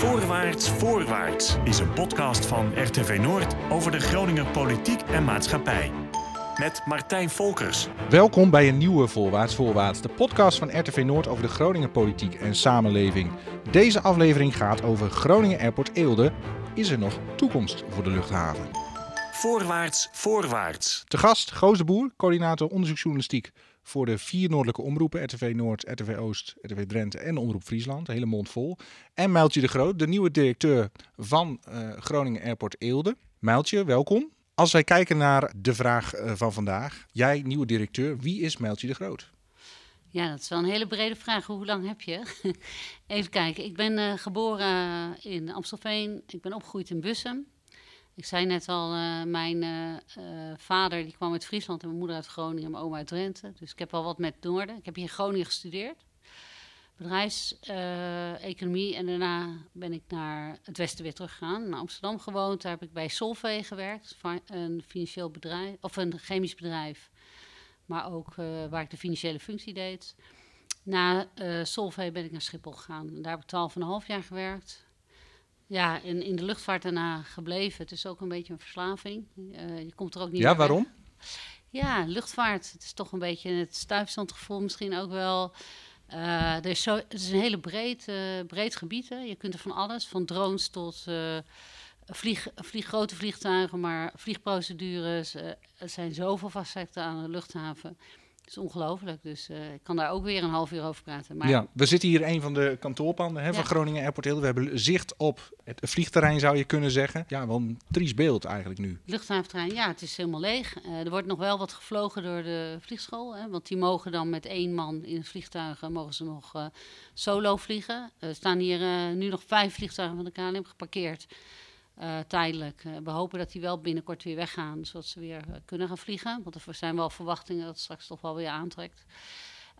Voorwaarts, voorwaarts is een podcast van RTV Noord over de Groninger politiek en maatschappij. Met Martijn Volkers. Welkom bij een nieuwe Voorwaarts Voorwaarts, de podcast van RTV Noord over de Groninger politiek en samenleving. Deze aflevering gaat over Groningen Airport Eelde. Is er nog toekomst voor de luchthaven? Voorwaarts, voorwaarts. Te gast Goos de Boer, coördinator onderzoeksjournalistiek voor de vier noordelijke omroepen, RTV Noord, RTV Oost, RTV Drenthe en Omroep Friesland. Hele mond vol. En Mijltje de Groot, de nieuwe directeur van uh, Groningen Airport Eelde. Mijltje, welkom. Als wij kijken naar de vraag uh, van vandaag, jij nieuwe directeur, wie is Mijltje de Groot? Ja, dat is wel een hele brede vraag. Hoe lang heb je? Even kijken. Ik ben uh, geboren in Amstelveen. Ik ben opgegroeid in Bussum. Ik zei net al, uh, mijn uh, uh, vader die kwam uit Friesland en mijn moeder uit Groningen en mijn oma uit Drenthe. Dus ik heb wel wat met Noorden. Ik heb hier in Groningen gestudeerd. Bedrijfseconomie en daarna ben ik naar het westen weer teruggegaan. Naar Amsterdam gewoond. Daar heb ik bij Solvay gewerkt. Een financieel bedrijf, of een chemisch bedrijf. Maar ook waar ik de financiële functie deed. Na Solvay ben ik naar Schiphol gegaan. Daar heb ik 12,5 jaar gewerkt. Ja, in, in de luchtvaart daarna gebleven. Het is ook een beetje een verslaving. Uh, je komt er ook niet Ja, waarom? Ja, luchtvaart. Het is toch een beetje het stuifstandgevoel misschien ook wel. Uh, er is zo, het is een hele breed, uh, breed gebied. Hè. Je kunt er van alles, van drones tot vlieg, vlieg, grote vliegtuigen, maar vliegprocedures. er zijn zoveel facetten aan de luchthaven is ongelooflijk. Dus uh, ik kan daar ook weer een half uur over praten. Maar... Ja, we zitten hier in een van de kantoorpanden hè, ja. van Groningen Airport Hill. We hebben zicht op het vliegterrein, zou je kunnen zeggen. Ja, wel een triest beeld eigenlijk nu. Luchthaventerrein, ja, het is helemaal leeg. Uh, er wordt nog wel wat gevlogen door de vliegschool. Hè, want die mogen dan met één man in het vliegtuig, mogen ze nog uh, solo vliegen. Er staan hier nu nog vijf vliegtuigen van de KLM geparkeerd. Uh, tijdelijk. Uh, we hopen dat die wel binnenkort weer weggaan, zodat ze weer uh, kunnen gaan vliegen. Want er zijn wel verwachtingen dat het straks toch wel weer aantrekt.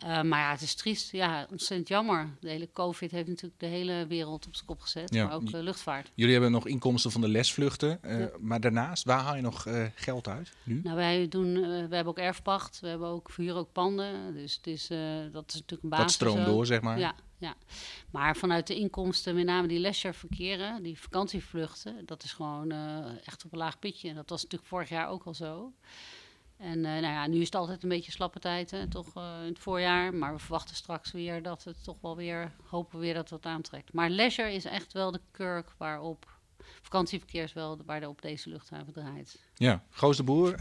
maar ja, het is triest. Ja, ontzettend jammer. De hele COVID heeft natuurlijk de hele wereld op zijn kop gezet, ja. maar ook de luchtvaart. Jullie hebben nog inkomsten van de lesvluchten. Ja. Maar daarnaast, waar haal je nog geld uit nu? Nou, wij doen, we hebben ook erfpacht. We hebben ook, verhuren ook panden. Dus het is, dat is natuurlijk een basis. Dat stroomt door, zeg maar. Ja, ja. Maar vanuit de inkomsten, met name die leisureverkeren, die vakantievluchten, dat is gewoon uh, echt op een laag pitje. En dat was natuurlijk vorig jaar ook al zo. En uh, nou ja, nu is het altijd een beetje slappe tijd, toch uh, in het voorjaar. Maar we verwachten straks weer dat het toch wel weer, hopen we weer dat het aantrekt. Maar leisure is echt wel de kurk waarop, vakantieverkeer is wel waar op deze luchthaven draait. Ja, Goos de Boer,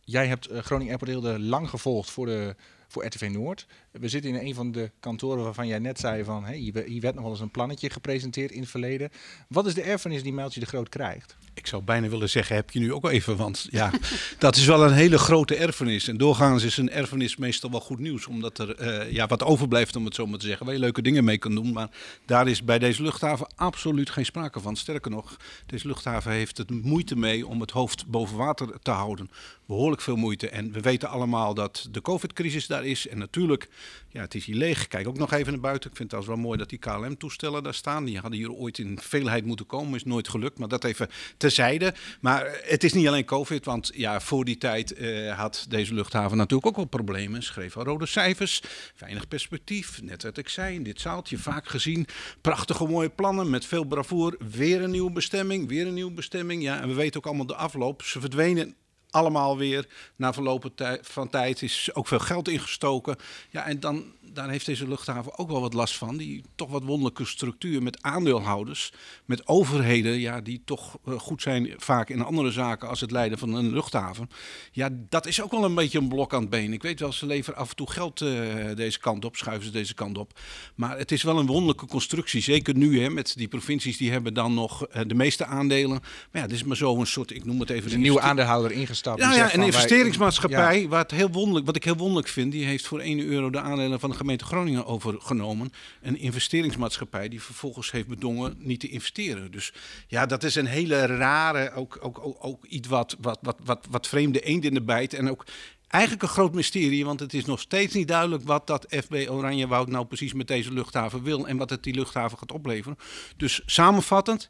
jij hebt Groningen Airport Hilde lang gevolgd voor de voor RTV Noord. We zitten in een van de kantoren waarvan jij net zei van... Hier werd nog wel eens een plannetje gepresenteerd in het verleden. Wat is de erfenis die Mijltje de Groot krijgt? Ik zou bijna willen zeggen, heb je nu ook even. Want ja, dat is wel een hele grote erfenis. En doorgaans is een erfenis meestal wel goed nieuws. Omdat er uh, ja, wat overblijft, om het zo maar te zeggen. Waar je leuke dingen mee kan doen. Maar daar is bij deze luchthaven absoluut geen sprake van. Sterker nog, deze luchthaven heeft het moeite mee om het hoofd boven water te houden. Behoorlijk veel moeite. En we weten allemaal dat de COVID-crisis daar is. En natuurlijk, ja, het is hier leeg. Kijk ook nog even naar buiten. Ik vind het wel mooi dat die KLM-toestellen daar staan. Die hadden hier ooit in veelheid moeten komen. Is nooit gelukt. Maar dat even terzijde. Maar het is niet alleen COVID. Want ja, voor die tijd eh, had deze luchthaven natuurlijk ook wel problemen. Schreef al rode cijfers. Weinig perspectief. Net wat ik zei in dit zaaltje. Vaak gezien. Prachtige mooie plannen met veel bravoer. Weer een nieuwe bestemming. Weer een nieuwe bestemming. Ja, en we weten ook allemaal de afloop. Ze verdwenen allemaal weer na verlopen van tijd is ook veel geld ingestoken. Ja, en dan daar heeft deze luchthaven ook wel wat last van. Die toch wat wonderlijke structuur met aandeelhouders, met overheden, ja, die toch uh, goed zijn vaak in andere zaken als het leiden van een luchthaven. Ja, dat is ook wel een beetje een blok aan het been. Ik weet wel, ze leveren af en toe geld uh, deze kant op, schuiven ze deze kant op. Maar het is wel een wonderlijke constructie. Zeker nu, hè, met die provincies die hebben dan nog uh, de meeste aandelen. Maar ja, het is maar zo een soort, ik noem het even... een nieuwe aandeelhouder ingestapt. Ja, ja een investeringsmaatschappij, ja. wat, heel wonderlijk, wat ik heel wonderlijk vind, die heeft voor 1 euro de aandelen van de gemeente Groningen overgenomen. Een investeringsmaatschappij die vervolgens heeft bedongen niet te investeren. Dus ja, dat is een hele rare, ook, ook, ook, ook iets wat, wat, wat, wat, wat vreemde eend in de bijt. En ook eigenlijk een groot mysterie, want het is nog steeds niet duidelijk wat dat FB Oranjewoud nou precies met deze luchthaven wil en wat het die luchthaven gaat opleveren. Dus samenvattend,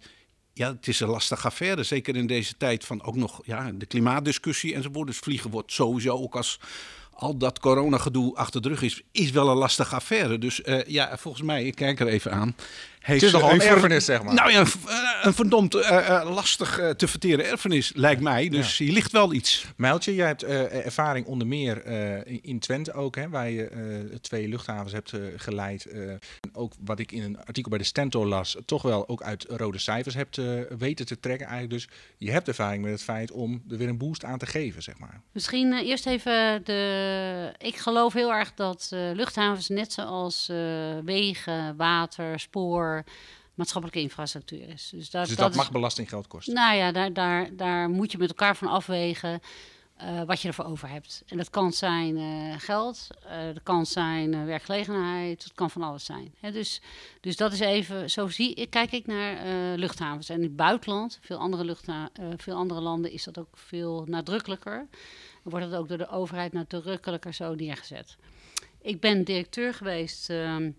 ja, het is een lastige affaire. Zeker in deze tijd van ook nog ja, de klimaatdiscussie enzovoort. Dus vliegen wordt sowieso ook als, al dat coronagedoe achter de rug is, is wel een lastige affaire. Dus uh, ja, volgens mij, ik kijk er even aan. Het is nogal een erfenis, zeg maar. Nou ja, een verdomd uh, lastig uh, te verteren erfenis, lijkt mij. Dus ja. hier ligt wel iets. Mijltje, jij hebt ervaring onder meer in Twente ook, hè, waar je twee luchthavens hebt geleid. ook wat ik in een artikel bij de Stentor las, toch wel ook uit rode cijfers hebt weten te trekken eigenlijk. Dus je hebt ervaring met het feit om er weer een boost aan te geven, zeg maar. Misschien eerst even de... Ik geloof heel erg dat luchthavens net zoals wegen, water, spoor maatschappelijke infrastructuur is. Dus, dat, dus dat, mag belastinggeld kosten? Nou ja, daar, daar, daar moet je met elkaar van afwegen uh, wat je ervoor over hebt. En dat kan zijn uh, geld, uh, dat kan zijn werkgelegenheid, het kan van alles zijn. Hè, dus, dus dat is even, zo zie, kijk ik naar luchthavens. En in het buitenland, veel andere, luchtha veel andere landen, is dat ook veel nadrukkelijker. Dan wordt het ook door de overheid nadrukkelijker zo neergezet. Ik ben directeur geweest ehm,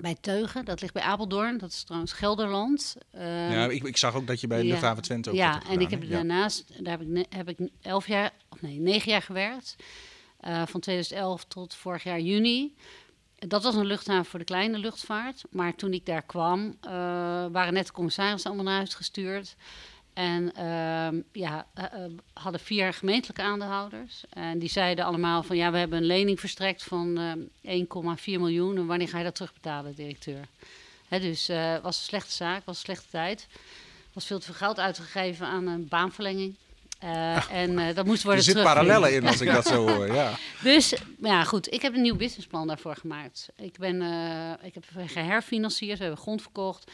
bij Teugen, dat ligt bij Apeldoorn, dat is trouwens Gelderland. Uh, ja, ik, ik, zag ook dat je bij ja, Luchthaven Twente ook Ja, en ik heb daarnaast, daar heb ik, heb ik elf jaar, of nee, negen jaar gewerkt. Uh, van 2011 tot vorig jaar juni. Dat was een luchthaven voor de kleine luchtvaart. Maar toen ik daar kwam, uh, waren net de commissarissen allemaal naar huis gestuurd. En uh, ja, uh, hadden vier gemeentelijke aandeelhouders. En die zeiden allemaal van ja, we hebben een lening verstrekt van uh, 1,4 miljoen. En wanneer ga je dat terugbetalen, directeur? Hè, dus het was een slechte zaak, was een slechte tijd. was veel te veel geld uitgegeven aan een baanverlenging. Ach, en dat moest worden Er zit parallellen in als ik dat zo hoor, ja. dus ja, goed. Ik heb een nieuw businessplan daarvoor gemaakt. Ik, ben, ik heb geherfinancierd, we hebben grond verkocht.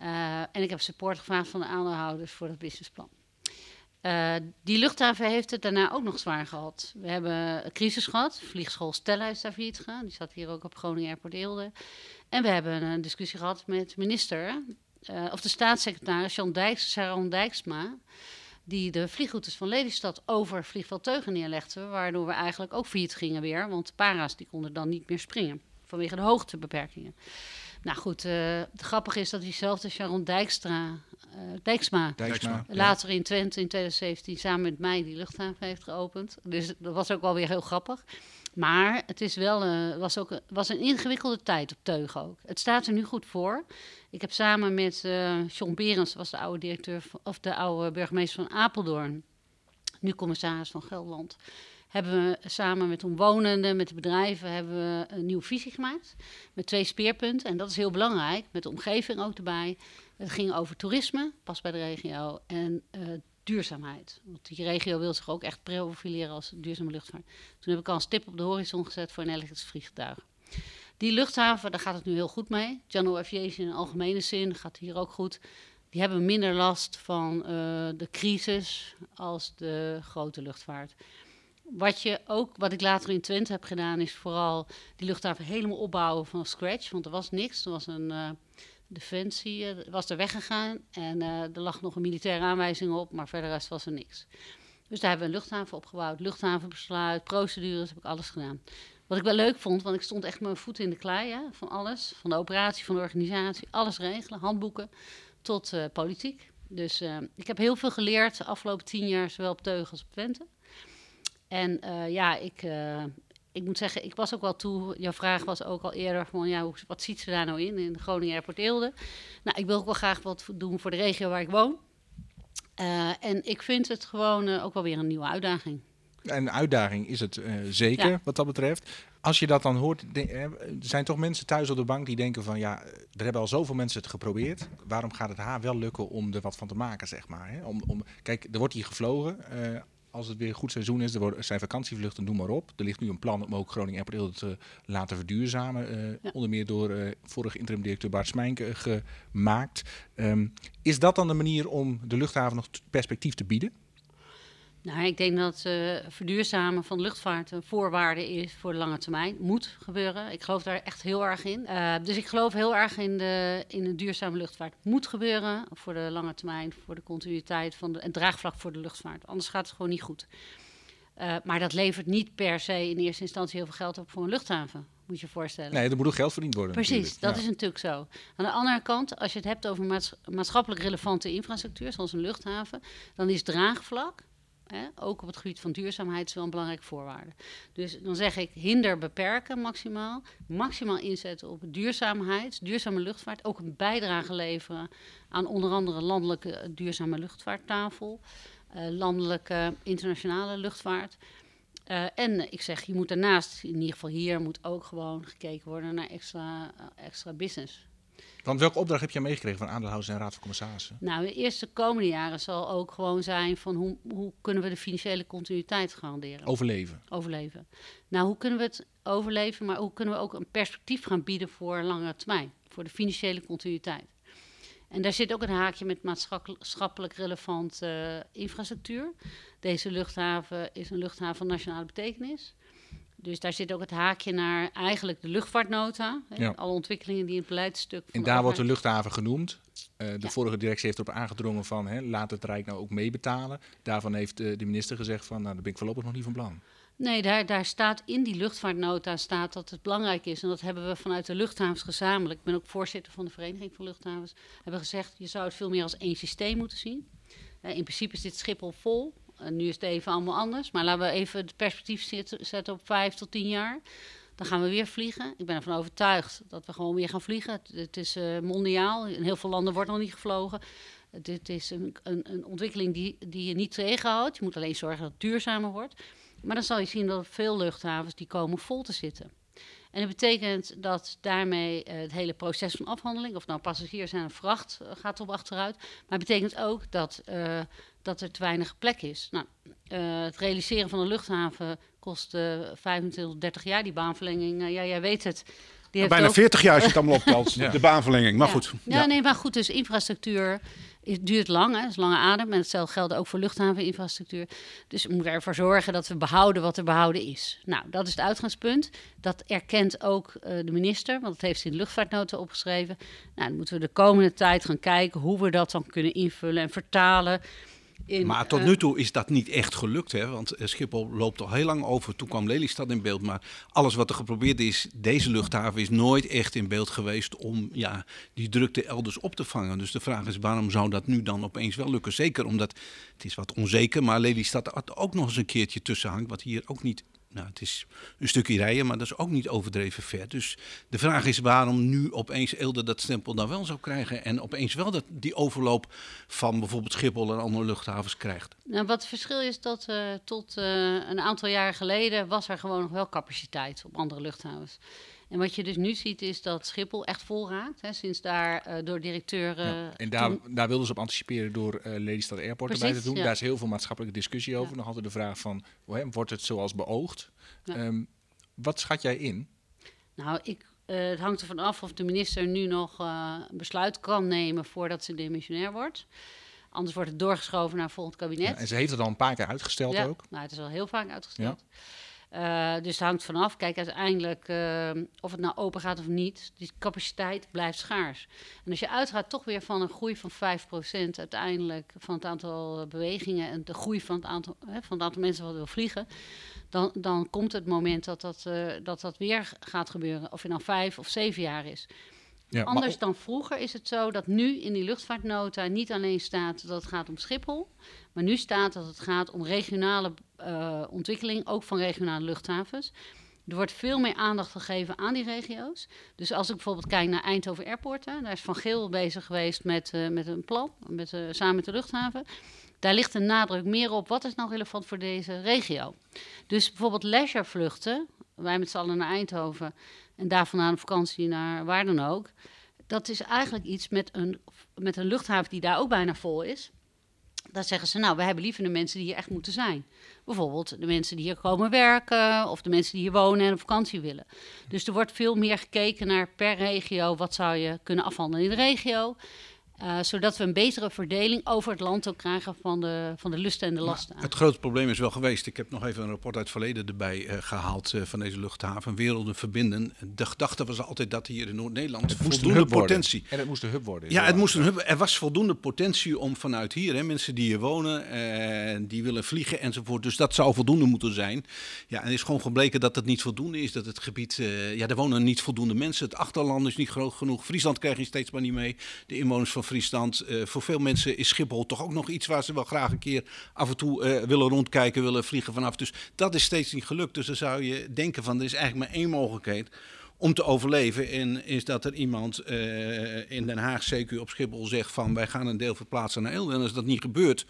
Uh, en ik heb support gevraagd van de aandeelhouders voor het businessplan. Uh, die luchthaven heeft het daarna ook nog zwaar gehad. We hebben een crisis gehad. Vliegschool Stella daar failliet gegaan. Die zat hier ook op Groningen Airport Eelde. En we hebben een discussie gehad met minister, uh, of de staatssecretaris Jan Sharon Dijksma, die de vliegroutes van Lelystad over vliegveld Teugen neerlegde, waardoor we eigenlijk ook failliet gingen weer, want de para's die konden dan niet meer springen vanwege de hoogtebeperkingen. Nou goed, uh, het grappige is dat diezelfde Sharon Dijkstra, uh, Dijksma, Dijksma, later in Twente in 2017 samen met mij die luchthaven heeft geopend. Dus dat was ook wel weer heel grappig. Maar het is wel, uh, was ook, was een ingewikkelde tijd op Teug ook. Het staat er nu goed voor. Ik heb samen met John Berens, was de oude directeur of de oude burgemeester van Apeldoorn, nu commissaris van Gelderland hebben we samen met omwonenden, met de bedrijven, hebben we een nieuwe visie gemaakt. Met twee speerpunten. En dat is heel belangrijk, met de omgeving ook erbij. Het ging over toerisme, pas bij de regio, en uh, duurzaamheid. Want die regio wil zich ook echt profileren als duurzame luchtvaart. Toen heb ik al een stip op de horizon gezet voor een elektrische vliegtuig. Die luchthaven, daar gaat het nu heel goed mee. General Aviation in algemene zin gaat hier ook goed. Die hebben minder last van uh, de crisis als de grote luchtvaart. Wat, je ook, wat ik later in Twente heb gedaan, is vooral die luchthaven helemaal opbouwen van scratch. Want er was niks. Er was een uh, defensie, uh, was er weggegaan. En uh, er lag nog een militaire aanwijzing op, maar verder rest was er niks. Dus daar hebben we een luchthaven opgebouwd. Luchthavenbesluit, procedures, heb ik alles gedaan. Wat ik wel leuk vond, want ik stond echt met mijn voeten in de klei van alles. Van de operatie, van de organisatie, alles regelen, handboeken tot politiek. Dus ik heb heel veel geleerd de afgelopen tien jaar, zowel op Teugel als op Twente. En uh, ja, ik, uh, ik moet zeggen, ik was ook wel toe. Jouw vraag was ook al eerder van ja, wat ziet ze daar nou in? In de Groningen Airport Eelde. Nou, ik wil ook wel graag wat doen voor de regio waar ik woon. Uh, en ik vind het gewoon ook wel weer een nieuwe uitdaging. Een uitdaging is het zeker ja. wat dat betreft. Als je dat dan hoort, er zijn toch mensen thuis op de bank die denken van ja, er hebben al zoveel mensen het geprobeerd. Waarom gaat het haar wel lukken om er wat van te maken, zeg maar? Hè? Om, om, kijk, er wordt hier gevlogen als het weer een goed seizoen is, er, worden, zijn vakantievluchten, noem maar op. Er ligt nu een plan om ook Groningen Airport te laten verduurzamen. Uh, Onder meer door uh, vorige interim-directeur Bart Smijnk uh, gemaakt. Um, is dat dan de manier om de luchthaven nog perspectief te bieden? Nou, ik denk dat uh, verduurzamen van luchtvaart een voorwaarde is voor de lange termijn. Moet gebeuren. Ik geloof daar echt heel erg in. Uh, dus ik geloof heel erg in de, in de duurzame luchtvaart. Moet gebeuren voor de lange termijn, voor de continuïteit van de, en draagvlak voor de luchtvaart. Anders gaat het gewoon niet goed. Uh, maar dat levert niet per se in eerste instantie heel veel geld op voor een luchthaven. Moet je je voorstellen. Nee, er moet ook geld verdiend worden. Precies, dat ja. is natuurlijk zo. Aan de andere kant, als je het hebt over maats maatschappelijk relevante infrastructuur, zoals een luchthaven, dan is draagvlak Ook op het gebied van duurzaamheid is wel een belangrijke voorwaarde. Dus dan zeg ik hinder beperken maximaal. Maximaal inzetten op duurzaamheid, duurzame luchtvaart. Ook een bijdrage leveren aan onder andere landelijke duurzame luchtvaarttafel. Uh, landelijke internationale luchtvaart. Uh, en ik zeg, je moet daarnaast, in ieder geval hier, moet ook gewoon gekeken worden naar extra, extra business. Want welke opdracht heb jij meegekregen van aandeelhouders en raad van commissarissen? Nou, de eerste komende jaren zal ook gewoon zijn van hoe, hoe kunnen we de financiële continuïteit garanderen? Overleven. Overleven. Nou, hoe kunnen we het overleven, maar hoe kunnen we ook een perspectief gaan bieden voor langere termijn? Voor de financiële continuïteit. En daar zit ook een haakje met maatschappelijk relevante uh, infrastructuur. Deze luchthaven is een luchthaven van nationale betekenis. Dus daar zit ook het haakje naar eigenlijk de luchtvaartnota. Hè, Alle ontwikkelingen die in het beleidstuk. En daar wordt de luchthaven genoemd. Uh, de ja. vorige directie heeft erop aangedrongen van hè, laat het Rijk nou ook meebetalen. Daarvan heeft uh, de minister gezegd van nou, daar ben ik voorlopig nog niet van plan. Nee, daar, daar staat in die luchtvaartnota staat dat het belangrijk is. En dat hebben we vanuit de luchthavens gezamenlijk. Ik ben ook voorzitter van de Vereniging van Luchthavens. Hebben gezegd, je zou het veel meer als één systeem moeten zien. Uh, in principe is dit Schiphol vol. Uh, nu is het even allemaal anders. Maar laten we even het perspectief zetten op vijf tot tien jaar. Dan gaan we weer vliegen. Ik ben ervan overtuigd dat we gewoon weer gaan vliegen. Het, is uh, mondiaal. In heel veel landen wordt nog niet gevlogen. Dit is een, een, een ontwikkeling die, die je niet tegenhoudt. Je moet alleen zorgen dat het duurzamer wordt. Maar dan zal je zien dat veel luchthavens die komen vol te zitten. En dat betekent dat daarmee uh, het hele proces van afhandeling, of nou passagiers of vracht, gaat op achteruit. Maar het betekent ook dat, dat er te weinig plek is. Nou, het realiseren van een luchthaven kost 25 tot 30 jaar. Die baanverlenging, ja, jij weet het. Die heeft bijna ook... 40 jaar als je het allemaal optelt, ja. de baanverlenging. Maar ja. goed. Ja, ja, nee, maar goed, dus infrastructuur het duurt lang, hè, is lange adem. En hetzelfde geldt ook voor luchthaveninfrastructuur. Dus we moeten ervoor zorgen dat we behouden wat er behouden is. Nou, dat is het uitgangspunt. Dat erkent ook uh, de minister, want dat heeft ze in de luchtvaartnota opgeschreven. Nou, dan moeten we de komende tijd gaan kijken hoe we dat dan kunnen invullen en vertalen. In, maar tot nu toe is dat niet echt gelukt, hè? want Schiphol loopt al heel lang over. Toen kwam Lelystad in beeld, maar alles wat er geprobeerd is, deze luchthaven is nooit echt in beeld geweest om ja, die drukte elders op te vangen. Dus de vraag is, waarom zou dat nu dan opeens wel lukken? Zeker omdat het is wat onzeker, maar Lelystad er ook nog eens een keertje tussen hangt, wat hier ook niet nou, het is een stukje rijden, maar dat is ook niet overdreven ver. Dus de vraag is waarom nu opeens Eelde dat stempel dan wel zou krijgen en opeens wel dat, die overloop van bijvoorbeeld Schiphol en andere luchthavens krijgt. Nou, wat het verschil is dat uh, tot uh, een aantal jaar geleden was er gewoon nog wel capaciteit op andere luchthavens. En wat je dus nu ziet is dat Schiphol echt vol raakt. Hè, sinds daar uh, door directeuren... Ja, en daar, toen... daar wilden ze op anticiperen door uh, Lelystad Airport Precies, erbij te doen. Ja. Daar is heel veel maatschappelijke discussie over. Ja. Nog altijd de vraag van, hè, wordt het zoals beoogd? Um, wat schat jij in? Nou, ik, uh, het hangt ervan af of de minister nu nog een besluit kan nemen voordat ze demissionair wordt. Anders wordt het doorgeschoven naar volgend kabinet. en ze heeft het al een paar keer uitgesteld ook. Nou, het is al heel vaak uitgesteld. Uh, dus het hangt vanaf. Kijk, uiteindelijk, uh, of het nou open gaat of niet, die capaciteit blijft schaars. En als je uitgaat toch weer van een groei van 5% uiteindelijk van het aantal bewegingen en de groei van het aantal, hè, van het aantal mensen wat wil vliegen, dan, dan komt het moment dat dat, uh, dat dat weer gaat gebeuren. Of je nou vijf of zeven jaar is. Ja, Anders dan vroeger is het zo dat nu in die luchtvaartnota niet alleen staat dat het gaat om Schiphol, maar nu staat dat het gaat om regionale uh, ontwikkeling, ook van regionale luchthavens. Er wordt veel meer aandacht gegeven aan die regio's. Dus als ik bijvoorbeeld kijk naar Eindhoven Airport, daar is Van Geel bezig geweest met, uh, met een plan, met, uh, samen met de luchthaven. Daar ligt de nadruk meer op wat is nou relevant voor deze regio. Dus bijvoorbeeld leisurevluchten, wij met z'n allen naar Eindhoven en daar vandaan op vakantie naar waar dan ook. Dat is eigenlijk iets met een, met een luchthaven die daar ook bijna vol is. Dan zeggen ze, nou, we hebben liever de mensen die hier echt moeten zijn. Bijvoorbeeld de mensen die hier komen werken of de mensen die hier wonen en op vakantie willen. Dus er wordt veel meer gekeken naar per regio, wat zou je kunnen afhandelen in de regio. Uh, zodat we een betere verdeling over het land ook krijgen van de, van de lusten en de lasten. Maar het grote probleem is wel geweest, ik heb nog even een rapport uit het verleden erbij uh, gehaald uh, van deze luchthaven, werelden verbinden. De gedachte was altijd dat hier in Noord-Nederland voldoende potentie... Worden. En het moest een hub worden. Ja, het moest een hub, er was voldoende potentie om vanuit hier, hè, mensen die hier wonen, die willen vliegen enzovoort, dus dat zou voldoende moeten zijn. Ja, en het is gewoon gebleken dat het niet voldoende is, dat het gebied, ja, er wonen niet voldoende mensen, het achterland is niet groot genoeg, Friesland krijg je steeds maar niet mee, de inwoners van Friesland Uh, voor veel mensen is Schiphol toch ook nog iets waar ze wel graag een keer af en toe uh, willen rondkijken, willen vliegen vanaf. Dus dat is steeds niet gelukt. Dus dan zou je denken van er is eigenlijk maar één mogelijkheid om te overleven. En is dat er iemand uh, in Den Haag, CQ op Schiphol, zegt van wij gaan een deel verplaatsen naar Eelde. En als dat niet gebeurt,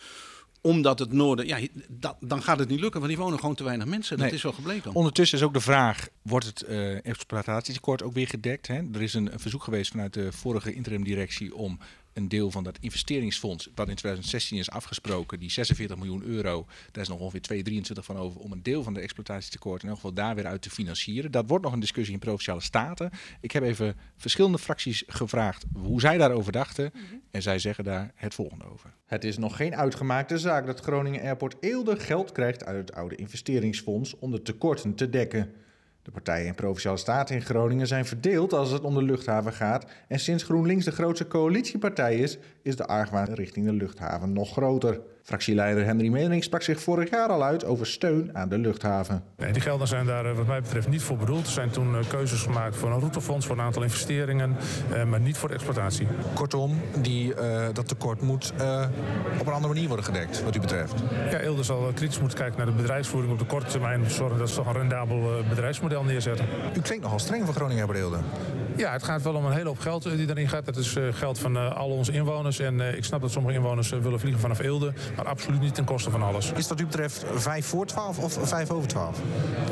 omdat het noorden, ja, dat, dan gaat het niet lukken, want die wonen gewoon te weinig mensen. Dat is wel gebleken. Ondertussen is ook de vraag, wordt het uh, exploitatietekort ook weer gedekt? Hè? Er is een, een, verzoek geweest vanuit de vorige interimdirectie om een deel van dat investeringsfonds, wat in 2016 is afgesproken, die 46 miljoen euro, daar is nog ongeveer 2, 23 van over, om een deel van de exploitatietekort in elk geval daar weer uit te financieren. Dat wordt nog een discussie in provinciale staten. Ik heb even verschillende fracties gevraagd hoe zij daarover dachten. En zij zeggen daar het volgende over. Het is nog geen uitgemaakte zaak dat Groningen Airport Eelde geld krijgt uit het oude investeringsfonds om de tekorten te dekken. De partijen in Provinciale Staten in Groningen zijn verdeeld als het om de luchthaven gaat. En sinds GroenLinks de grootste coalitiepartij is, is de argwaan richting de luchthaven nog groter. Fractieleider Henry Mening sprak zich vorig jaar al uit over steun aan de luchthaven. Nee, die gelden zijn daar eh, wat mij betreft niet voor bedoeld. Er zijn toen eh, keuzes gemaakt voor een routefonds, voor een aantal investeringen, eh, maar niet voor de exploitatie. Kortom, die, uh, dat tekort moet uh, op een andere manier worden gedekt, wat u betreft. Ja, Eelde zal kritisch moeten kijken naar de bedrijfsvoering op de korte termijn. Zorgen dat ze toch een rendabel bedrijfsmodel neerzetten. U klinkt nogal streng voor Groningen Eelde. Ja, het gaat wel om een hele hoop geld die erin gaat. Dat is geld van al onze inwoners. En ik snap dat sommige inwoners willen vliegen vanaf Eelde maar absoluut niet ten koste van alles. Is wat u betreft 5 voor 12 of 5 over 12?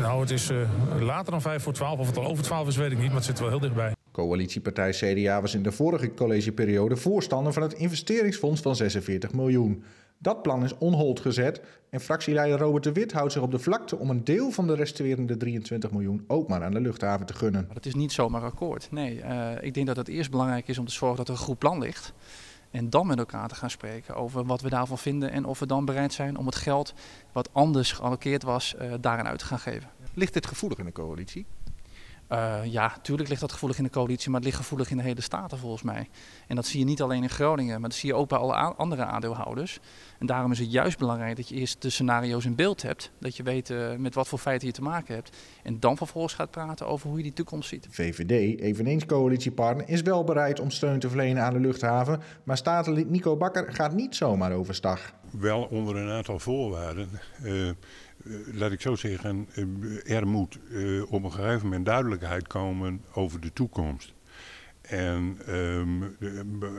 Nou, het is later dan 5 voor 12. Of het al over 12 is, weet ik niet, maar het zit wel heel dichtbij. Coalitiepartij CDA was in de vorige collegeperiode voorstander van het investeringsfonds van 46 miljoen. Dat plan is onhold gezet en fractieleider Robert de Wit houdt zich op de vlakte om een deel van de resterende 23 miljoen ook maar aan de luchthaven te gunnen. Dat is niet zomaar akkoord. Nee, uh, ik denk dat het eerst belangrijk is om te zorgen dat er een goed plan ligt. En dan met elkaar te gaan spreken over wat we daarvan vinden en of we dan bereid zijn om het geld wat anders gealloceerd was, uh, daarin uit te gaan geven. Ligt dit gevoelig in de coalitie? Uh, ja, tuurlijk ligt dat gevoelig in de coalitie, maar het ligt gevoelig in de hele Staten volgens mij. En dat zie je niet alleen in Groningen, maar dat zie je ook bij alle andere aandeelhouders. En daarom is het juist belangrijk dat je eerst de scenario's in beeld hebt. Dat je weet uh, met wat voor feiten je te maken hebt. En dan vervolgens gaat praten over hoe je die toekomst ziet. VVD, eveneens coalitiepartner, is wel bereid om steun te verlenen aan de luchthaven. Maar statenlid Nico Bakker gaat niet zomaar overstag. Wel onder een aantal voorwaarden. Uh, laat ik zo zeggen, er moet uh, op een gegeven moment duidelijkheid komen over de toekomst. En um,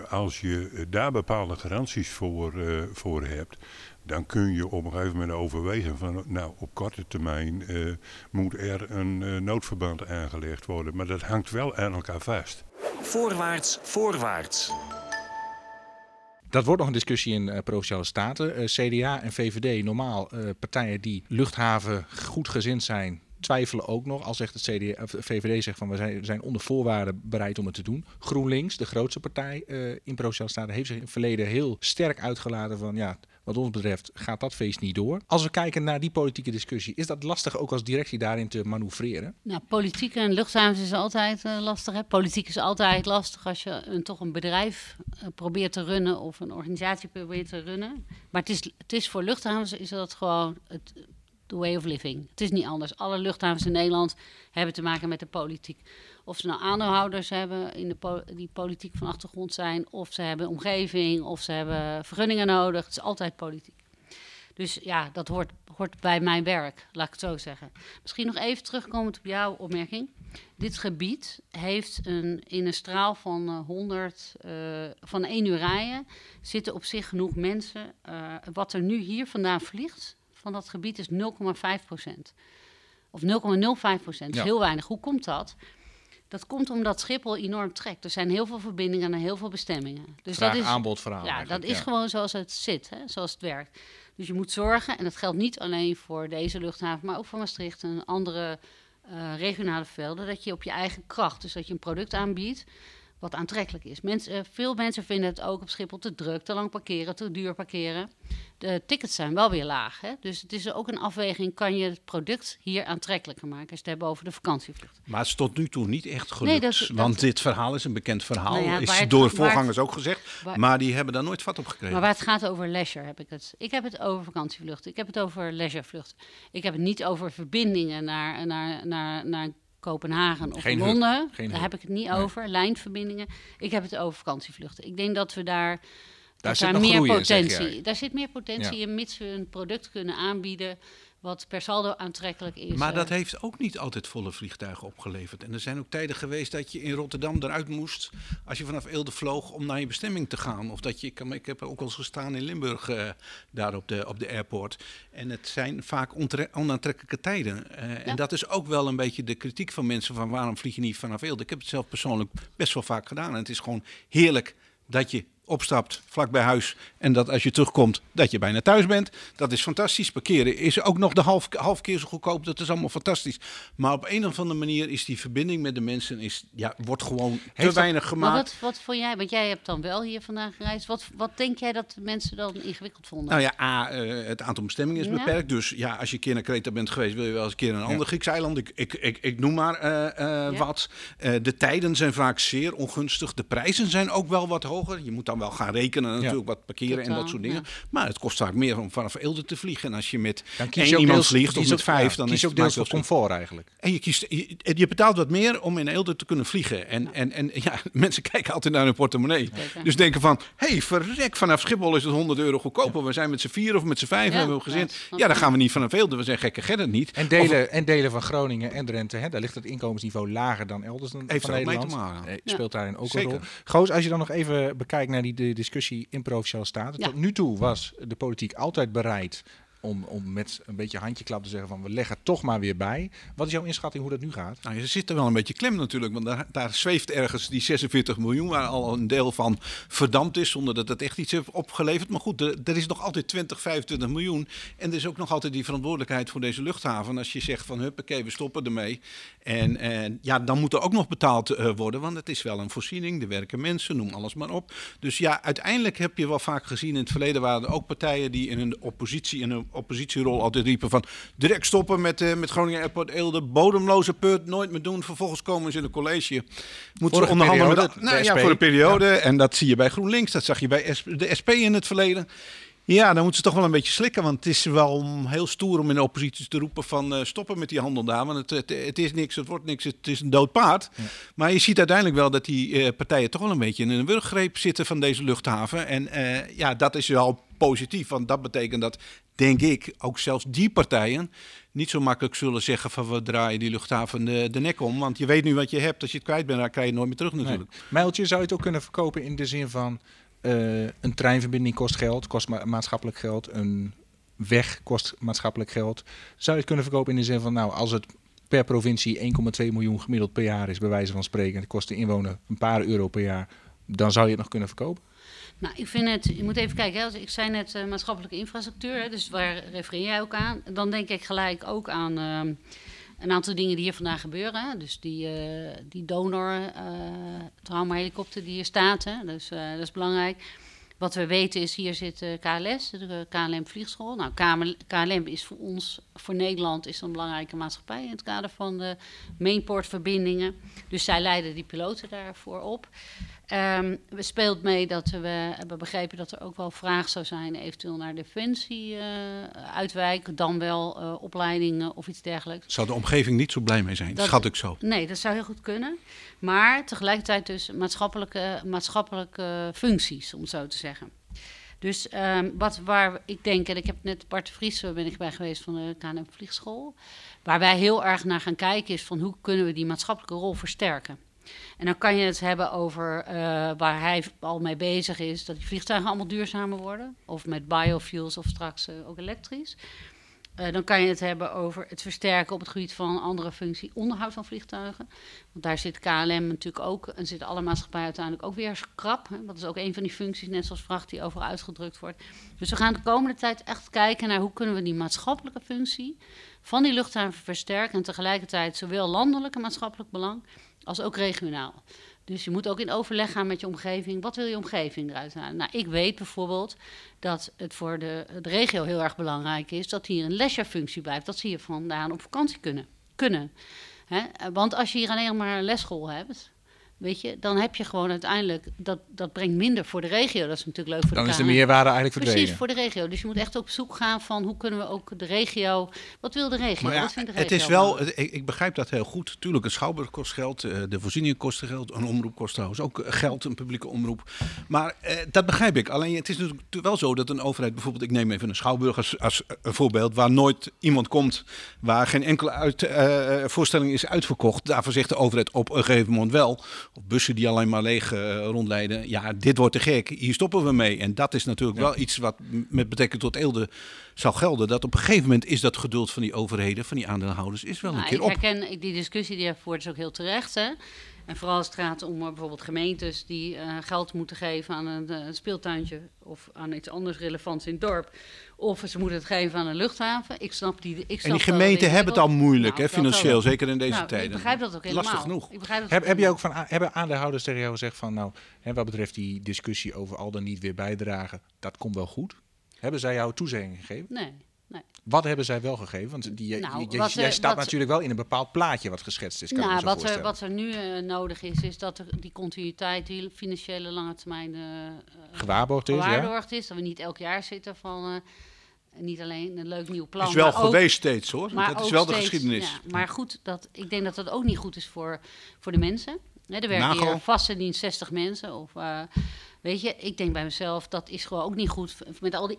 als je daar bepaalde garanties voor, voor hebt, dan kun je op een gegeven moment overwegen van, nou, op korte termijn moet er een noodverband aangelegd worden. Maar dat hangt wel aan elkaar vast. Voorwaarts, voorwaarts. Dat wordt nog een discussie in uh, Provinciale Staten. Uh, CDA en VVD, normaal uh, partijen die luchthaven goedgezind zijn, twijfelen ook nog. Al zegt het CDA, VVD zegt van we zijn, zijn onder voorwaarden bereid om het te doen. GroenLinks, de grootste partij in Provinciale Staten, heeft zich in het verleden heel sterk uitgelaten van ja, wat ons betreft gaat dat feest niet door. Als we kijken naar die politieke discussie, is dat lastig ook als directie daarin te manoeuvreren? Nou, politiek en luchthavens is altijd uh, lastig. Hè? Politiek is altijd lastig als je een, toch een bedrijf uh, probeert te runnen of een organisatie probeert te runnen. Maar het is, het is voor luchthavens is dat gewoon het the way of living. Het is niet anders. Alle luchthavens in Nederland hebben te maken met de politiek. Of ze nou aandeelhouders hebben in de po die politiek van achtergrond zijn, of ze hebben omgeving, of ze hebben vergunningen nodig. Het is altijd politiek. Dus ja, dat hoort, hoort bij mijn werk, laat ik het zo zeggen. Misschien nog even terugkomend op jouw opmerking. Dit gebied heeft een, in een straal van uh, 100, uh, van één uur rijden, zitten op zich genoeg mensen. Uh, wat er nu hier vandaan vliegt, van dat gebied is 0,5 procent. Of 0,05 procent, ja. heel weinig. Hoe komt dat? Dat komt omdat Schiphol enorm trekt. Er zijn heel veel verbindingen naar heel veel bestemmingen. Dus Vraag, dat is aanbod verhaal. Ja, dat is ja. gewoon zoals het zit, hè, zoals het werkt. Dus je moet zorgen, en dat geldt niet alleen voor deze luchthaven, maar ook voor Maastricht en andere uh, regionale velden, dat je op je eigen kracht, dus dat je een product aanbiedt wat aantrekkelijk is. Mensen, uh, veel mensen vinden het ook op Schiphol te druk, te lang parkeren, te duur parkeren. De tickets zijn wel weer laag. Hè? Dus het is ook een afweging, kan je het product hier aantrekkelijker maken? Als het hebben over de vakantievlucht. Maar het is tot nu toe niet echt gelukt. Nee, dat, want dat, dit verhaal is een bekend verhaal. Nou ja, is het, door voorgangers het, ook gezegd. Waar, maar die hebben daar nooit vat op gekregen. Maar waar het gaat over leisure heb ik het. Ik heb het over vakantievluchten. Ik heb het over leisurevluchten. Ik heb het niet over verbindingen naar, naar, naar, naar Kopenhagen of Geen hub, Londen. geen daar hub. heb ik het niet Nee. over. Lijnverbindingen. Ik heb het over vakantievluchten. Ik denk dat we daar, zit daar nog meer potentie. daar zit meer potentie in, mits we een product kunnen aanbieden wat per saldo aantrekkelijk is. Maar eh. dat heeft ook niet altijd volle vliegtuigen opgeleverd. En er zijn ook tijden geweest dat je in Rotterdam eruit moest als je vanaf Eelde vloog om naar je bestemming te gaan. Of dat je, ik, heb ook wel eens gestaan in Limburg eh, daar op de, op de airport. En het zijn vaak onaantrekkelijke tijden. Eh, Ja. En dat is ook wel een beetje de kritiek van mensen van waarom vlieg je niet vanaf Eelde. Ik heb het zelf persoonlijk best wel vaak gedaan. En het is gewoon heerlijk dat je opstapt vlak bij huis en dat als je terugkomt dat je bijna thuis bent. Dat is fantastisch. Parkeren is ook nog de half, half keer zo goedkoop. Dat is allemaal fantastisch. Maar op een of andere manier is die verbinding met de mensen is, ja, wordt gewoon te weinig gemaakt. wat, wat vond jij, want jij hebt dan wel hier vandaag gereisd. Wat, wat denk jij dat de mensen dan ingewikkeld vonden? Nou ja, A, eh, het aantal bestemmingen is Ja. beperkt. Dus ja, als je een keer naar Kreta bent geweest, wil je wel eens een keer naar een ander Grieks eiland. Ik, ik, ik, ik noem maar eh, eh, Ja. wat. De tijden zijn vaak zeer ongunstig. De prijzen zijn ook wel wat hoger. Je moet dan wel gaan rekenen natuurlijk wat parkeren en dat soort dingen. ja. Maar het kost vaak meer om vanaf Eelde te vliegen. En als je met Dan kies je iemand deels, vliegt of met vijf, ja, dan kies is je ook het deels voor comfort eigenlijk. en je, kiest, je, je betaalt wat meer om in Eelde te kunnen vliegen. En, en, en ja, mensen kijken altijd naar hun portemonnee. Dus denken van, hé, hey, verrek, vanaf Schiphol is het 100 euro goedkoper. We zijn met z'n vier of met z'n vijf Ja, hebben we een gezin. ja, dan gaan we niet vanaf Eelde. We zijn gekke Gerrit niet. En delen, en delen van Groningen en Drenthe, hè, daar ligt het inkomensniveau lager dan elders dan Heeft van er mee Nederland. te maken. Ja. speelt daarin ook Zeker. een rol. Goos, als je dan nog even bekijkt naar die de discussie in Provinciale Staten. Ja. Tot nu toe was de politiek altijd bereid om, om met een beetje handjeklap te zeggen van we leggen toch maar weer bij. Wat is jouw inschatting hoe dat nu gaat? Nou, je zit er wel een beetje klem natuurlijk. Want daar, zweeft ergens die 46 miljoen, waar al een deel van verdampt is, zonder dat het echt iets heeft opgeleverd. Maar goed, er, er is nog altijd 20, 25 miljoen. En er is ook nog altijd die verantwoordelijkheid voor deze luchthaven. Als je zegt van huppakee, we stoppen ermee. En, en ja, dan moet er ook nog betaald eh, worden, want het is wel een voorziening. Er werken mensen, noem alles maar op. Dus ja, uiteindelijk heb je wel vaak gezien in het verleden waren er ook partijen die in een oppositie, in een oppositierol altijd riepen van direct stoppen met, eh, met Groningen Airport Eelde, bodemloze put, nooit meer doen. Vervolgens komen ze in een college, moeten ze onderhandelen periode, met, nou, de ja, voor een periode. En dat zie je bij GroenLinks, dat zag je bij de SP in het verleden. Ja, dan moeten ze toch wel een beetje slikken. Want het is wel heel stoer om in de oppositie te roepen van eh, stoppen met die handel daar. Want het, het, het is niks, het wordt niks, het is een dood paard. Maar je ziet uiteindelijk wel dat die eh, partijen toch wel een beetje in een wurggreep zitten van deze luchthaven. En ja, dat is wel positief. Want dat betekent dat, denk ik, ook zelfs die partijen niet zo makkelijk zullen zeggen van we draaien die luchthaven de, nek om. Want je weet nu wat je hebt. Als je het kwijt bent, dan krijg je het nooit meer terug natuurlijk. Mijltje, zou je het ook kunnen verkopen in de zin van eh, een treinverbinding kost geld, kost ma- maatschappelijk geld, een weg kost maatschappelijk geld. Zou je het kunnen verkopen in de zin van, nou, als het per provincie 1,2 miljoen gemiddeld per jaar is, bij wijze van spreken, en het kost de inwoner een paar euro per jaar, dan zou je het nog kunnen verkopen? Nou, ik vind het, je moet even kijken, hè, ik zei net eh, maatschappelijke infrastructuur, hè, dus waar refereer jij ook aan? Dan denk ik gelijk ook aan ehm, een aantal dingen die hier vandaag gebeuren. Hè. Dus die, eh, die donor eh traumahelikopter die hier staat, hè. Dus, dat is belangrijk. Wat we weten is, hier zit KLS, de KLM Vliegschool. Nou, KLM, KLM is voor ons, voor Nederland, is een belangrijke maatschappij in het kader van de mainportverbindingen. Dus zij leiden die piloten daarvoor op. Ehm, we speelt mee dat we hebben begrepen dat er ook wel vraag zou zijn, eventueel naar defensie eh uitwijken, dan wel eh, opleidingen of iets dergelijks. Zou de omgeving niet zo blij mee zijn, Dat- schat ik zo. Nee, dat zou heel goed kunnen. Maar tegelijkertijd dus maatschappelijke, maatschappelijke functies, om het zo te zeggen. Dus ehm, wat, waar ik denk, en ik heb net Bart Vries eh, ben ik bij geweest van de KNM Vliegschool. Waar wij heel erg naar gaan kijken is van hoe kunnen we die maatschappelijke rol versterken. En dan kan je het hebben over eh, waar hij al mee bezig is, dat die vliegtuigen allemaal duurzamer worden. Of met biofuels of straks eh, ook elektrisch. Eh, dan kan je het hebben over het versterken op het gebied van andere functie, onderhoud van vliegtuigen. Want daar zit KLM natuurlijk ook, en zitten alle maatschappijen uiteindelijk ook weer krap. Hè. Dat is ook een van die functies, net zoals vracht die overal uitgedrukt wordt. Dus we gaan de komende tijd echt kijken naar hoe kunnen we die maatschappelijke functie van die luchthaven versterken. En tegelijkertijd zowel landelijk en maatschappelijk belang als ook regionaal. Dus je moet ook in overleg gaan met je omgeving. Wat wil je omgeving eruit halen? Nou, ik weet bijvoorbeeld dat het voor de, de regio heel erg belangrijk is dat hier een leisurefunctie blijft. Dat ze hier vandaan op vakantie kunnen. kunnen. Want als je hier alleen maar een lesschool hebt, Weet je, dan heb je gewoon uiteindelijk, dat, dat brengt minder voor de regio. Dat is natuurlijk leuk voor Dan de is de meerwaarde eigenlijk verdwenen. Precies, voor de regio. Dus je moet echt op zoek gaan van hoe kunnen we ook de regio... Wat wil de regio? Maar ja, wat vindt de het regio is wel, ik, ik begrijp dat heel goed. Tuurlijk, een schouwburg kost geld, eh, de voorzieningen kosten geld, een omroep kost trouwens ook eh, geld, een publieke omroep. Maar eh, dat begrijp ik. Alleen het is natuurlijk wel zo dat een overheid, bijvoorbeeld, ik neem even een schouwburg als, als eh, een voorbeeld, waar nooit iemand komt, waar geen enkele uit, eh, voorstelling is uitverkocht. Daarvoor zegt de overheid op een gegeven moment wel, of bussen die alleen maar leeg eh, rondleiden, ja, dit wordt te gek, hier stoppen we mee. En dat is natuurlijk wel iets wat met betrekking tot Eelde zou gelden. Dat op een gegeven moment is dat geduld van die overheden, van die aandeelhouders, is wel een Nou, keer ik op. herken ik- die discussie die voert is ook heel terecht. Hè? En vooral als het gaat om eh, bijvoorbeeld gemeentes die eh, geld moeten geven aan een, eh, speeltuintje of aan iets anders relevants in het dorp. Of ze moeten het geven aan een luchthaven. Ik snap die. Ik En snap die wel gemeenten hebben het al moeilijk, Nou, hè, wel. financieel, zeker in deze Nou, tijden. Ik begrijp dat ook helemaal. Lastig genoeg. Ik begrijp dat Heb, heb je ook van, hebben aandeelhouders tegen jou gezegd van, nou, hè, wat betreft die discussie over al dan niet weer bijdragen, dat komt wel goed? Hebben zij jou toezegging gegeven? Nee, nee. Wat hebben zij wel gegeven? Want die, Nou, je- je- wat, jij staat wat- natuurlijk wel in een bepaald plaatje wat geschetst is. Kan Nou, wat, er, wat er nu eh, nodig is, is dat er die continuïteit, die financiële lange termijn eh, Gewaarborgd is, ja? gewaarborgd is. Dat we niet elk jaar zitten van eh, niet alleen een leuk nieuw plan. is wel ook- geweest steeds hoor. maar dat is wel de geschiedenis. ja, maar goed, dat, ik denk dat dat ook niet goed is voor, voor de mensen. Hè, er werken Nagel. hier vast dienst 60 mensen. Of, eh, weet je, ik denk bij mezelf, dat is gewoon ook niet goed. Met al die,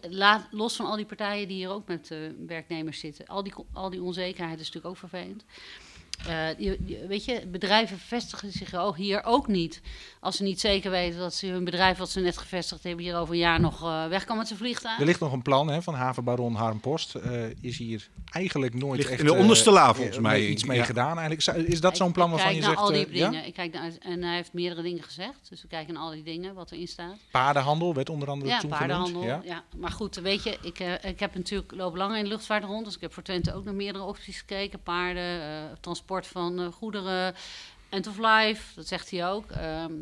los van al die partijen die hier ook met eh, werknemers zitten. Al die, al die onzekerheid is natuurlijk ook vervelend. Eh, je, je- weet je, bedrijven vestigen zich ook hier ook niet. Als ze niet zeker weten dat ze hun bedrijf wat ze net gevestigd hebben hier over een jaar nog eh, weg kan met zijn vliegtuig. Er ligt nog een plan hè, van havenbaron Harm Post. Eh, is hier eigenlijk nooit Ligt echt... in de onderste la, volgens mij. Iets mee Ja. gedaan eigenlijk. Is dat zo'n plan Ik waarvan kijk je naar zegt... al die eh, ja? dingen. Ik kijk naar, en hij heeft meerdere dingen gezegd. Dus we kijken naar al die dingen wat erin staat. Paardenhandel werd onder andere Ja, toen paardenhandel. genoemd. Ja. maar goed, weet je, ik, ik heb natuurlijk loop langer in de luchtvaart rond. Dus ik heb voor Twente ook naar meerdere opties gekeken. Paarden, eh, transport van eh, goederen, end of life, dat zegt hij ook. Ehm,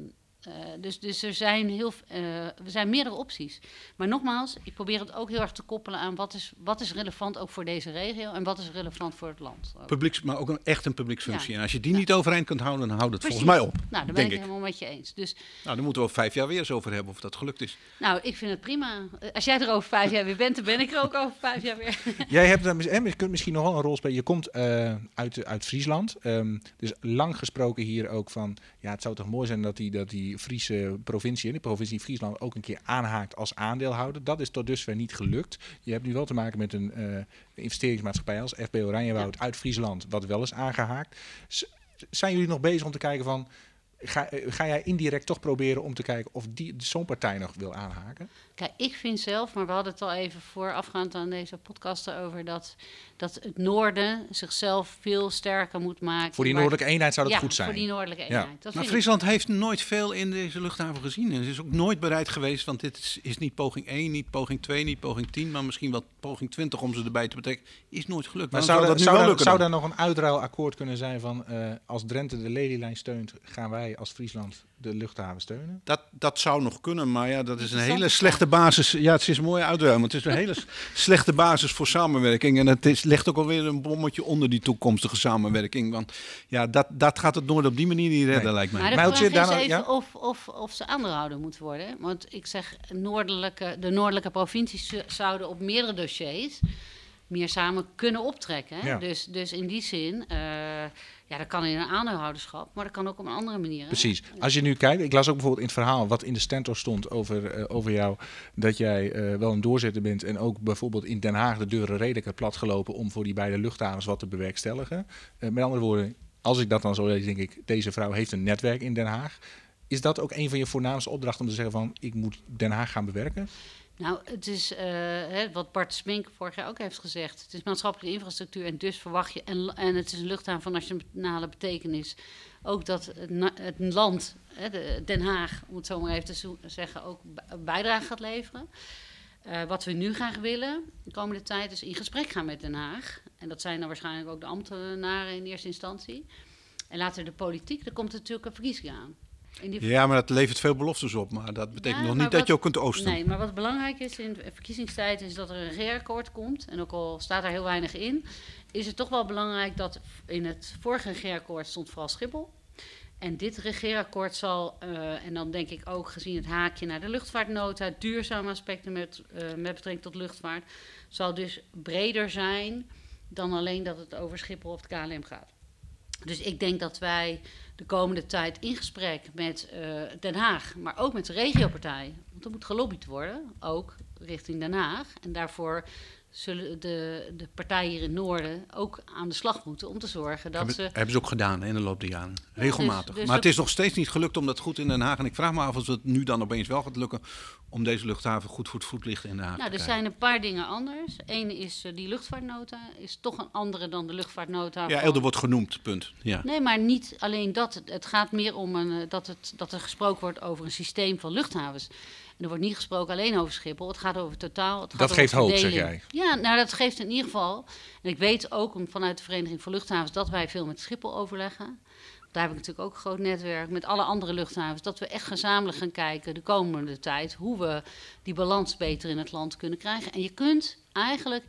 eh, dus, dus er zijn heel, eh, er zijn meerdere opties. Maar nogmaals, ik probeer het ook heel erg te koppelen aan wat is, wat is relevant ook voor deze regio en wat is relevant voor het land. ook. Publieks, maar ook een, echt een publieksfunctie. Ja. En als je die niet overeind kunt houden, dan houdt het Precies. volgens mij op. Nou, daar ben denk ik ik. helemaal met je eens. Dus Nou, dan moeten we over vijf jaar weer eens over hebben of dat gelukt is. nou, ik vind het prima. Eh, Als jij er over vijf jaar weer bent, dan ben ik er ook over vijf jaar weer. Jij hebt, en je kunt misschien nog wel een rol spelen. Je komt eh, uit, uit Friesland. Ehm, dus lang gesproken hier ook van... Ja, het zou toch mooi zijn dat die, dat die Friese provincie... en de provincie Friesland ook een keer aanhaakt als aandeelhouder. Dat is tot dusver niet gelukt. Je hebt nu wel te maken met een eh, investeringsmaatschappij als FB Oranjewoud uit Friesland... wat wel is aangehaakt. Zijn jullie nog bezig om te kijken van... Ga, eh, ga jij indirect toch proberen om te kijken of die zo'n partij nog wil aanhaken? Kijk, ik vind zelf, maar we hadden het al even voorafgaand aan deze podcast over dat, dat het noorden zichzelf veel sterker moet maken. Voor die noordelijke eenheid zou dat ja, goed zijn. voor die noordelijke Ja. eenheid. Dat Maar vind ik- Friesland heeft nooit veel in deze luchthaven gezien. En is ook nooit bereid geweest, want dit is, is niet poging 1, niet poging 2, niet poging 10, maar misschien wel poging 20 om ze erbij te betrekken. Is nooit gelukt. Maar zou, dat er- nu zou, wel lukken zou daar nog een uitruilakkoord kunnen zijn van eh, als Drenthe de lelielijn steunt, gaan wij als Friesland de luchthaven steunen? Dat, dat zou nog kunnen, maar ja, dat is een hele slechte basis. Ja, het is een mooie uitruim, maar het is een hele slechte basis voor samenwerking. En het is, legt ook alweer een bommetje onder die toekomstige samenwerking. Want ja, dat, dat gaat het nooit op die manier niet redden, Nee. lijkt mij. Maar de Mijltje, vraag is daarna- even ja? of, of, of ze aandeelhouder moeten worden. Want ik zeg, noordelijke, de noordelijke provincies zouden op meerdere dossiers meer samen kunnen optrekken. Hè? Ja. Dus, dus in die zin, eh, ja, dat kan in een aandeelhouderschap, maar dat kan ook op een andere manier. hè? Precies. Als je nu kijkt, ik las ook bijvoorbeeld in het verhaal wat in de stentor stond over, eh, over jou, dat jij eh, wel een doorzetter bent en ook bijvoorbeeld in Den Haag de deuren redelijk platgelopen om voor die beide luchthavens wat te bewerkstelligen. Met andere woorden, als ik dat dan zo lees, denk ik, deze vrouw heeft een netwerk in Den Haag. Is dat ook een van je voornaamste opdrachten om te zeggen van, ik moet Den Haag gaan bewerken? Nou, het is eh, wat Bart Smink vorig jaar ook heeft gezegd. Het is maatschappelijke infrastructuur en dus verwacht je... En, en het is een luchthaven van nationale betekenis. Ook dat het, land, hè, de, Den Haag, om het zo maar even te zeggen... ook bijdrage gaat leveren. Eh, wat we nu graag willen de komende tijd is in gesprek gaan met Den Haag. En dat zijn dan waarschijnlijk ook de ambtenaren in eerste instantie. En later de politiek, er komt natuurlijk een verkiezing aan. Die Ja, maar dat levert veel beloftes op. Maar dat betekent Ja, nog niet dat je ook kunt oosten. Nee, maar wat belangrijk is in de verkiezingstijd is dat er een regeerakkoord komt. En ook al staat daar heel weinig in, is het toch wel belangrijk dat in het vorige regeerakkoord stond vooral Schiphol. En dit regeerakkoord zal, uh, en dan denk ik ook gezien het haakje naar de luchtvaartnota, duurzame aspecten met, uh, met betrekking tot luchtvaart, zal dus breder zijn dan alleen dat het over Schiphol of het KLM gaat. Dus ik denk dat wij de komende tijd in gesprek met uh, Den Haag, maar ook met de regiopartij, want er moet gelobbyd worden, ook richting Den Haag. En daarvoor zullen de, de partijen hier in het noorden ook aan de slag moeten om te zorgen dat hebben, ze... Hebben ze ook gedaan in de loop der jaren, regelmatig. dus- dus maar het is nog steeds niet gelukt om dat goed in Den Haag. En ik vraag me af of het nu dan opeens wel gaat lukken om deze luchthaven goed voor het voetlicht in Den Haag Nou, te er zijn een paar dingen anders. Eén is eh, die luchtvaartnota, is toch een andere dan de luchtvaartnota. Ja, Elder wordt genoemd, punt. Ja. Nee, maar niet alleen dat. Het- Het gaat meer om een, eh, dat, het, dat er gesproken wordt over een systeem van luchthavens. En er wordt niet gesproken alleen over Schiphol. Het gaat over totaal. Het gaat Dat over geeft hoop, zeg verdeling. Ja, nou dat geeft in ieder geval. En ik weet ook vanuit de Vereniging voor Luchthavens dat wij veel met Schiphol overleggen. Daar heb ik natuurlijk ook een groot netwerk met alle andere luchthavens. Dat we echt gezamenlijk gaan kijken de komende tijd hoe we die balans beter in het land kunnen krijgen. En je kunt eigenlijk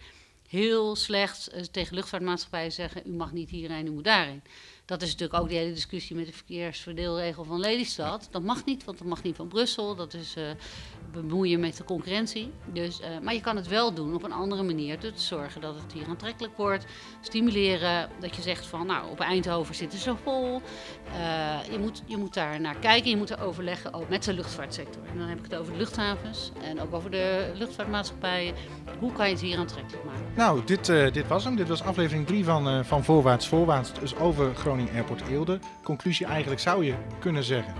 heel slecht eh, tegen luchtvaartmaatschappijen zeggen: u mag niet hierheen, u moet daarheen. Dat is natuurlijk ook de hele discussie met de verkeersverdeelregel van Lelystad. Dat mag niet, want dat mag niet van Brussel. Dat is eh, bemoeien met de concurrentie. Dus, eh, maar je kan het wel doen op een andere manier. Door te zorgen dat het hier aantrekkelijk wordt. Stimuleren dat je zegt van nou op Eindhoven zitten ze vol. Eh, je, moet, je moet daar naar kijken. Je moet er overleggen ook met de luchtvaartsector. En dan heb ik het over de luchthavens en ook over de luchtvaartmaatschappijen. Hoe kan je het hier aantrekkelijk maken? Nou, dit, dit was hem. Dit was aflevering 3 van, van Voorwaarts Voorwaarts. Dus over Airport Eelde. Conclusie eigenlijk zou je kunnen zeggen.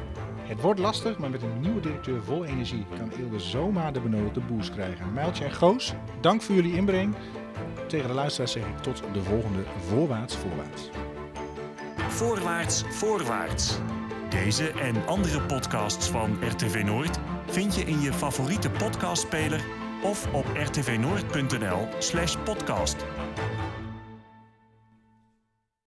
Het wordt lastig, maar met een nieuwe directeur vol energie kan Eelde zomaar de benodigde boost krijgen. Mijltje en Goos, dank voor jullie inbreng. Tegen de luisteraars zeg ik tot de volgende Voorwaarts Voorwaarts. Voorwaarts, voorwaarts. Deze en andere podcasts van RTV Noord vind je in je favoriete podcastspeler of op rtvnoord.nl/podcast.